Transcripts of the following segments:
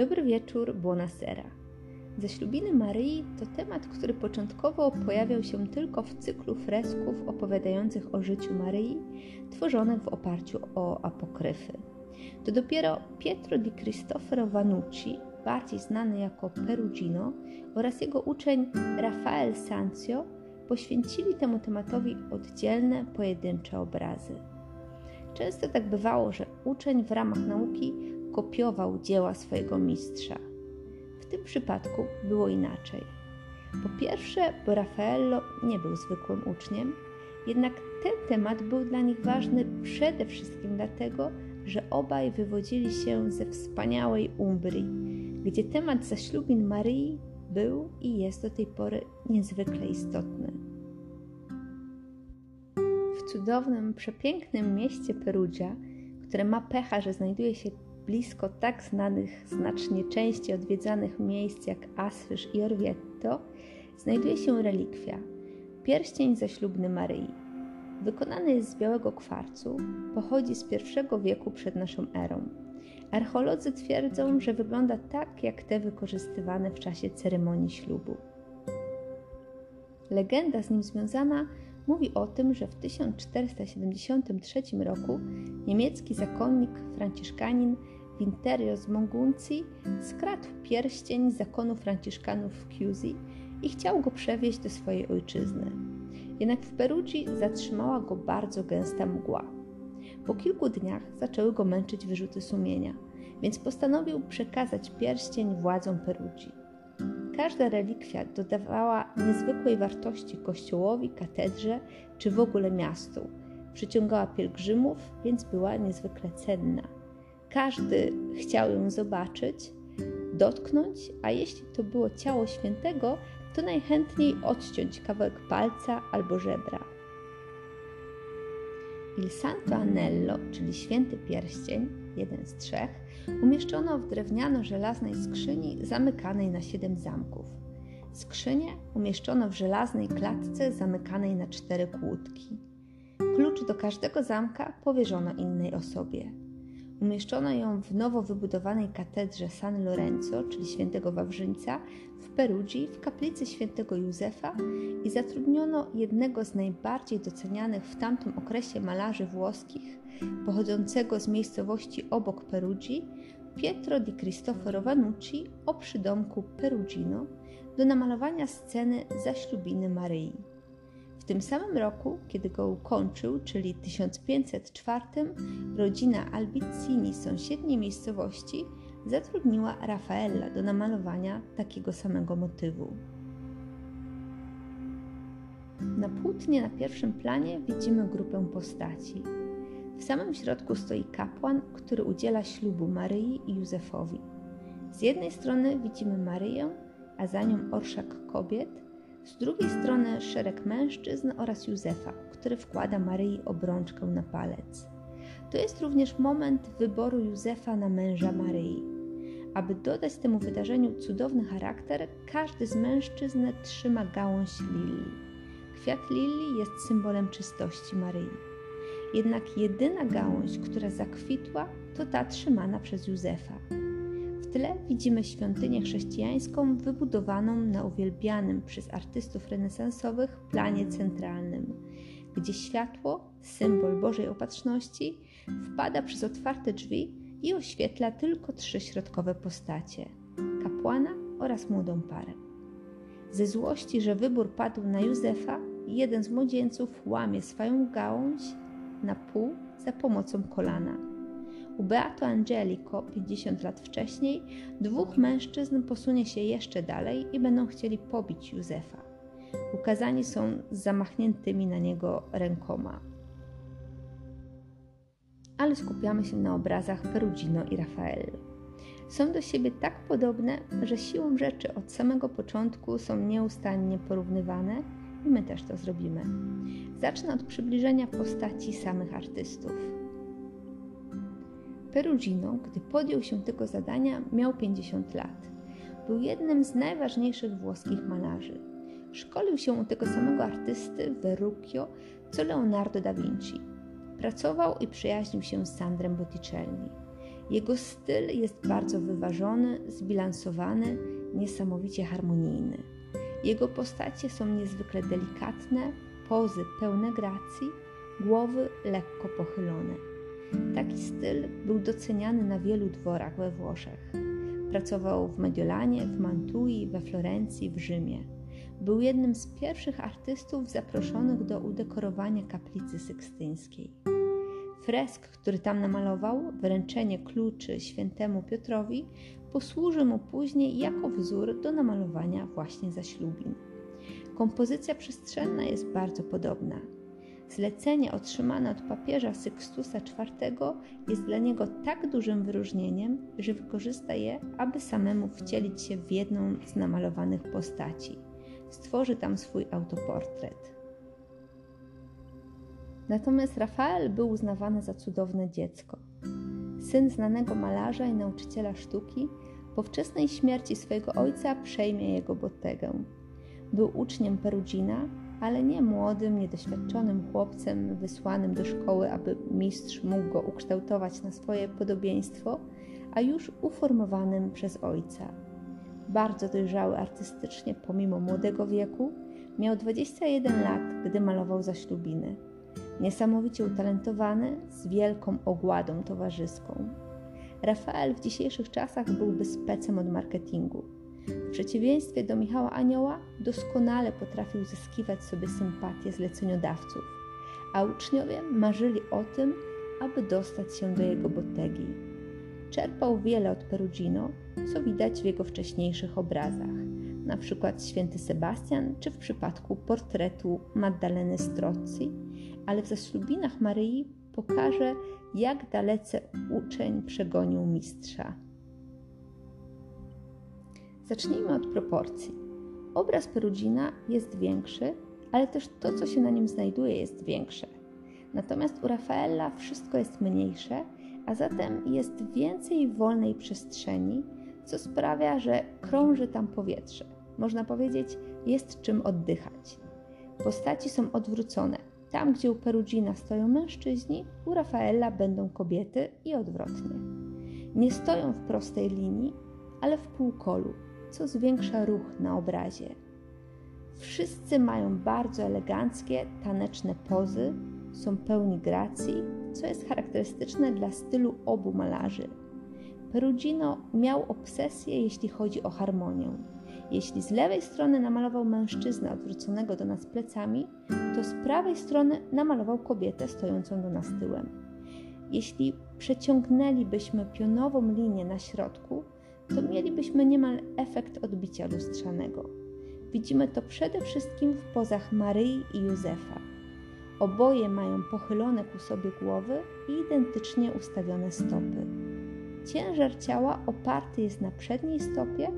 Dobry wieczór, buonasera. Zaślubiny Maryi to temat, który początkowo pojawiał się tylko w cyklu fresków opowiadających o życiu Maryi, tworzonych w oparciu o apokryfy. To dopiero Pietro di Cristoforo Vanucci, bardziej znany jako Perugino, oraz jego uczeń Rafael Sanzio poświęcili temu tematowi oddzielne, pojedyncze obrazy. Często tak bywało, że uczeń w ramach nauki kopiował dzieła swojego mistrza. W tym przypadku było inaczej. Po pierwsze, bo Raffaello nie był zwykłym uczniem, jednak ten temat był dla nich ważny przede wszystkim dlatego, że obaj wywodzili się ze wspaniałej Umbrii, gdzie temat zaślubin Maryi był i jest do tej pory niezwykle istotny. W cudownym, przepięknym mieście Perugia, które ma pecha, że znajduje się blisko tak znanych, znacznie częściej odwiedzanych miejsc jak Asryż i Orvieto, znajduje się relikwia pierścień zaślubny Maryi. Wykonany jest z białego kwarcu, pochodzi z I wieku przed naszą erą. Archeolodzy twierdzą, że wygląda tak jak te wykorzystywane w czasie ceremonii ślubu. Legenda z nim związana mówi o tym, że w 1473 roku niemiecki zakonnik franciszkanin Winterio z Monguncji skradł pierścień zakonu franciszkanów w Chiusi i chciał go przewieźć do swojej ojczyzny. Jednak w Perugii zatrzymała go bardzo gęsta mgła. Po kilku dniach zaczęły go męczyć wyrzuty sumienia, więc postanowił przekazać pierścień władzom Perugii. Każda relikwia dodawała niezwykłej wartości kościołowi, katedrze czy w ogóle miastu. Przyciągała pielgrzymów, więc była niezwykle cenna. Każdy chciał ją zobaczyć, dotknąć, a jeśli to było ciało świętego, to najchętniej odciąć kawałek palca albo żebra. Il Santo Anello, czyli święty pierścień, jeden z trzech, umieszczono w drewniano-żelaznej skrzyni zamykanej na siedem zamków. Skrzynię umieszczono w żelaznej klatce zamykanej na cztery kłódki. Klucz do każdego zamka powierzono innej osobie. Umieszczono ją w nowo wybudowanej katedrze San Lorenzo, czyli świętego Wawrzyńca, w Perugii, w kaplicy świętego Józefa i zatrudniono jednego z najbardziej docenianych w tamtym okresie malarzy włoskich, pochodzącego z miejscowości obok Perugii, Pietro di Cristoforo Vanucci o przydomku Perugino, do namalowania sceny zaślubiny Maryi. W tym samym roku, kiedy go ukończył, czyli 1504, rodzina Albicini z sąsiedniej miejscowości zatrudniła Rafaella do namalowania takiego samego motywu. Na płótnie na pierwszym planie widzimy grupę postaci. W samym środku stoi kapłan, który udziela ślubu Maryi i Józefowi. Z jednej strony widzimy Maryję, a za nią orszak kobiet, z drugiej strony szereg mężczyzn oraz Józefa, który wkłada Maryi obrączkę na palec. To jest również moment wyboru Józefa na męża Maryi. Aby dodać temu wydarzeniu cudowny charakter, każdy z mężczyzn trzyma gałąź lilii. Kwiat lilii jest symbolem czystości Maryi. Jednak jedyna gałąź, która zakwitła, to ta trzymana przez Józefa. Tle widzimy świątynię chrześcijańską wybudowaną na uwielbianym przez artystów renesansowych planie centralnym, gdzie światło, symbol Bożej Opatrzności, wpada przez otwarte drzwi i oświetla tylko trzy środkowe postacie kapłana oraz młodą parę. Ze złości, że wybór padł na Józefa, jeden z młodzieńców łamie swoją gałąź na pół za pomocą kolana. U Beato Angelico 50 lat wcześniej dwóch mężczyzn posunie się jeszcze dalej i będą chcieli pobić Józefa. Ukazani są z zamachniętymi na niego rękoma. Ale skupiamy się na obrazach Perugino i Raffaello. Są do siebie tak podobne, że siłą rzeczy od samego początku są nieustannie porównywane i my też to zrobimy. Zacznę od przybliżenia postaci samych artystów. Perugino, gdy podjął się tego zadania, miał 50 lat. Był jednym z najważniejszych włoskich malarzy. Szkolił się u tego samego artysty Verrucchio co Leonardo da Vinci. Pracował i przyjaźnił się z Sandrem Botticelli. Jego styl jest bardzo wyważony, zbilansowany, niesamowicie harmonijny. Jego postacie są niezwykle delikatne, pozy pełne gracji, głowy lekko pochylone. Taki styl był doceniany na wielu dworach we Włoszech. Pracował w Mediolanie, w Mantui, we Florencji, w Rzymie. Był jednym z pierwszych artystów zaproszonych do udekorowania kaplicy sykstyńskiej. Fresk, który tam namalował, wręczenie kluczy świętemu Piotrowi, posłuży mu później jako wzór do namalowania właśnie zaślubin. Kompozycja przestrzenna jest bardzo podobna. Zlecenie otrzymane od papieża Sykstusa IV jest dla niego tak dużym wyróżnieniem, że wykorzysta je, aby samemu wcielić się w jedną z namalowanych postaci. Stworzy tam swój autoportret. Natomiast Rafael był uznawany za cudowne dziecko. Syn znanego malarza i nauczyciela sztuki, po wczesnej śmierci swojego ojca przejmie jego bottegę. Był uczniem Perugina, ale nie młodym, niedoświadczonym chłopcem wysłanym do szkoły, aby mistrz mógł go ukształtować na swoje podobieństwo, a już uformowanym przez ojca. Bardzo dojrzały artystycznie pomimo młodego wieku, miał 21 lat, gdy malował zaślubiny. Niesamowicie utalentowany, z wielką ogładą towarzyską. Rafael w dzisiejszych czasach byłby specem od marketingu w przeciwieństwie do Michała Anioła, doskonale potrafił zyskiwać sobie sympatię zleceniodawców, a uczniowie marzyli o tym, aby dostać się do jego botegi. Czerpał wiele od Perugino, co widać w jego wcześniejszych obrazach, na przykład Święty Sebastian, czy w przypadku portretu Maddaleny Strozzi, ale w zaślubinach Maryi pokaże, jak dalece uczeń przegonił mistrza. Zacznijmy od proporcji. Obraz Perugina jest większy, ale też to, co się na nim znajduje, jest większe. Natomiast u Rafaela wszystko jest mniejsze, a zatem jest więcej wolnej przestrzeni, co sprawia, że krąży tam powietrze. Można powiedzieć, jest czym oddychać. Postaci są odwrócone. Tam, gdzie u Perugina stoją mężczyźni, u Rafaela będą kobiety i odwrotnie. Nie stoją w prostej linii, ale w półkolu, co zwiększa ruch na obrazie. Wszyscy mają bardzo eleganckie, taneczne pozy, są pełni gracji, co jest charakterystyczne dla stylu obu malarzy. Perugino miał obsesję, jeśli chodzi o harmonię. Jeśli z lewej strony namalował mężczyznę odwróconego do nas plecami, to z prawej strony namalował kobietę stojącą do nas tyłem. Jeśli przeciągnęlibyśmy pionową linię na środku, to mielibyśmy niemal efekt odbicia lustrzanego. Widzimy to przede wszystkim w pozach Maryi i Józefa. Oboje mają pochylone ku sobie głowy i identycznie ustawione stopy. Ciężar ciała oparty jest na przedniej stopie,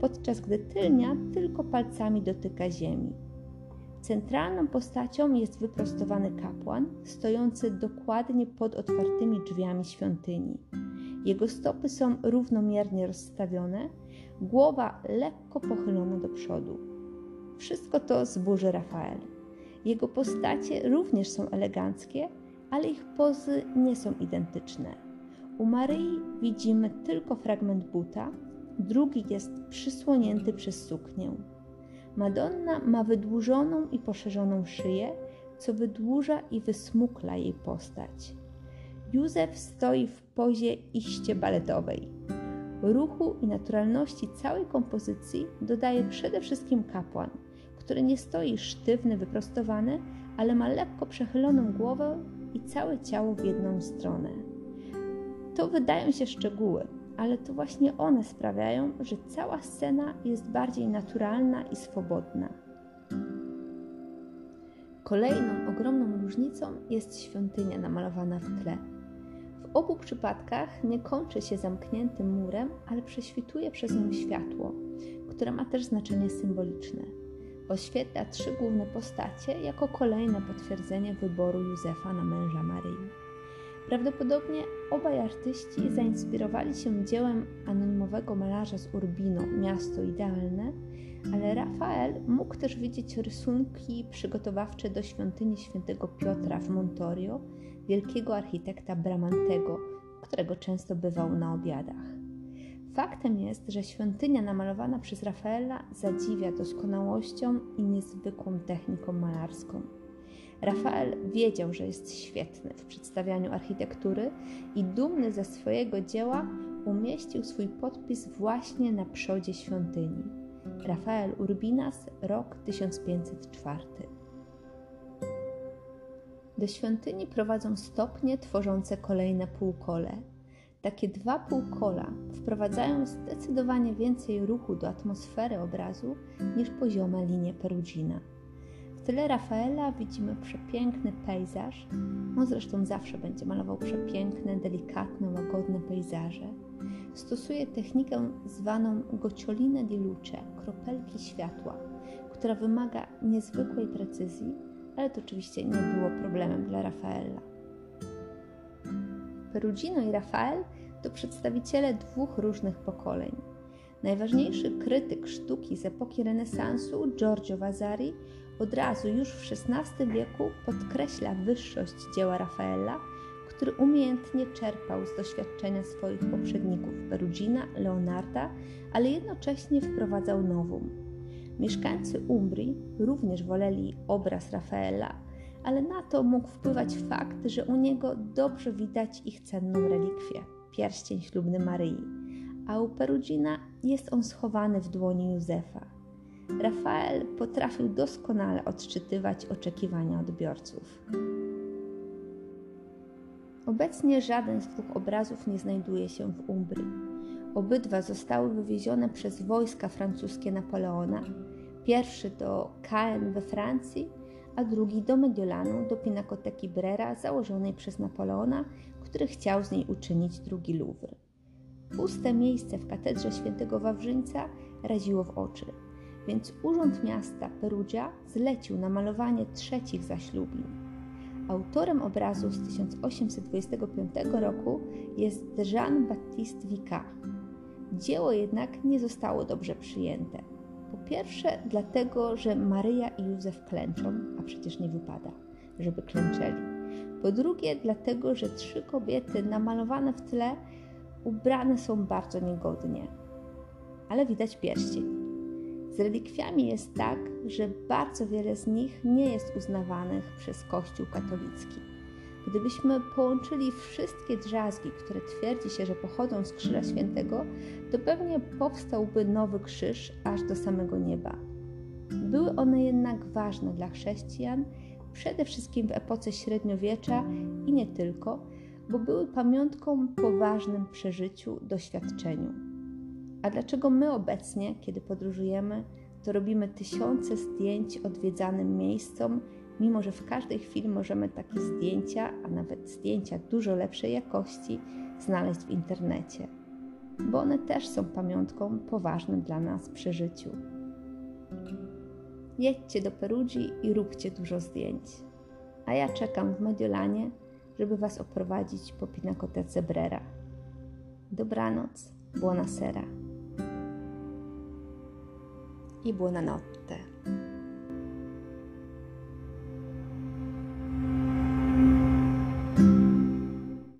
podczas gdy tylnia tylko palcami dotyka ziemi. Centralną postacią jest wyprostowany kapłan, stojący dokładnie pod otwartymi drzwiami świątyni. Jego stopy są równomiernie rozstawione, głowa lekko pochylona do przodu. Wszystko to zburzy Rafael. Jego postacie również są eleganckie, ale ich pozy nie są identyczne. U Maryi widzimy tylko fragment buta, drugi jest przysłonięty przez suknię. Madonna ma wydłużoną i poszerzoną szyję, co wydłuża i wysmukla jej postać. Józef stoi w pozie iście baletowej. Ruchu i naturalności całej kompozycji dodaje przede wszystkim kapłan, który nie stoi sztywny, wyprostowany, ale ma lekko przechyloną głowę i całe ciało w jedną stronę. To wydają się szczegóły, ale to właśnie one sprawiają, że cała scena jest bardziej naturalna i swobodna. Kolejną ogromną różnicą jest świątynia namalowana w tle. W obu przypadkach nie kończy się zamkniętym murem, ale prześwituje przez nią światło, które ma też znaczenie symboliczne. Oświetla trzy główne postacie jako kolejne potwierdzenie wyboru Józefa na męża Maryi. Prawdopodobnie obaj artyści zainspirowali się dziełem anonimowego malarza z Urbino Miasto Idealne, ale Rafael mógł też widzieć rysunki przygotowawcze do świątyni świętego Piotra w Montorio, wielkiego architekta Bramantego, którego często bywał na obiadach. Faktem jest, że świątynia namalowana przez Rafaela zadziwia doskonałością i niezwykłą techniką malarską. Rafael wiedział, że jest świetny w przedstawianiu architektury i dumny ze swojego dzieła umieścił swój podpis właśnie na przodzie świątyni. Rafael Urbinas, rok 1504. Do świątyni prowadzą stopnie tworzące kolejne półkole. Takie dwa półkola wprowadzają zdecydowanie więcej ruchu do atmosfery obrazu niż poziome linie Perugina. W tyle Rafaela widzimy przepiękny pejzaż. On zresztą zawsze będzie malował przepiękne, delikatne, łagodne pejzaże. Stosuje technikę zwaną gocioline di luce, kropelki światła, która wymaga niezwykłej precyzji, ale to oczywiście nie było problemem dla Rafaela. Perugino i Rafael to przedstawiciele dwóch różnych pokoleń. Najważniejszy krytyk sztuki z epoki renesansu, Giorgio Vasari, od razu już w XVI wieku podkreśla wyższość dzieła Rafaela, który umiejętnie czerpał z doświadczenia swoich poprzedników Perugina, Leonarda, ale jednocześnie wprowadzał nowum. Mieszkańcy Umbrii również woleli obraz Rafaela, ale na to mógł wpływać fakt, że u niego dobrze widać ich cenną relikwię pierścień ślubny Maryi, a u Perugina jest on schowany w dłoni Józefa. Rafael potrafił doskonale odczytywać oczekiwania odbiorców. Obecnie żaden z dwóch obrazów nie znajduje się w Umbrii. Obydwa zostały wywiezione przez wojska francuskie Napoleona. Pierwszy do Caen we Francji, a drugi do Mediolanu, do Pinakoteki Brera, założonej przez Napoleona, który chciał z niej uczynić drugi Louvre. Puste miejsce w katedrze świętego Wawrzyńca raziło w oczy, więc Urząd Miasta Perugia zlecił namalowanie trzecich zaślubin. Autorem obrazu z 1825 roku jest Jean-Baptiste Vicard. Dzieło jednak nie zostało dobrze przyjęte. Po pierwsze, dlatego, że Maryja i Józef klęczą, a przecież nie wypada, żeby klęczeli. Po drugie, dlatego, że trzy kobiety namalowane w tle ubrane są bardzo niegodnie. Ale widać pierścień. Z relikwiami jest tak, że bardzo wiele z nich nie jest uznawanych przez Kościół katolicki. Gdybyśmy połączyli wszystkie drzazgi, które twierdzi się, że pochodzą z Krzyża Świętego, to pewnie powstałby nowy krzyż aż do samego nieba. Były one jednak ważne dla chrześcijan, przede wszystkim w epoce średniowiecza i nie tylko, bo były pamiątką po ważnym przeżyciu, doświadczeniu. A dlaczego my obecnie, kiedy podróżujemy, to robimy tysiące zdjęć odwiedzanym miejscom, mimo że w każdej chwili możemy takie zdjęcia, a nawet zdjęcia dużo lepszej jakości, znaleźć w internecie, bo one też są pamiątką po ważnym dla nas przeżyciu. Jedźcie do Perugii i róbcie dużo zdjęć. A ja czekam w Mediolanie, żeby Was oprowadzić po Pinakotece Brera. Dobranoc, buona sera i buonanotte.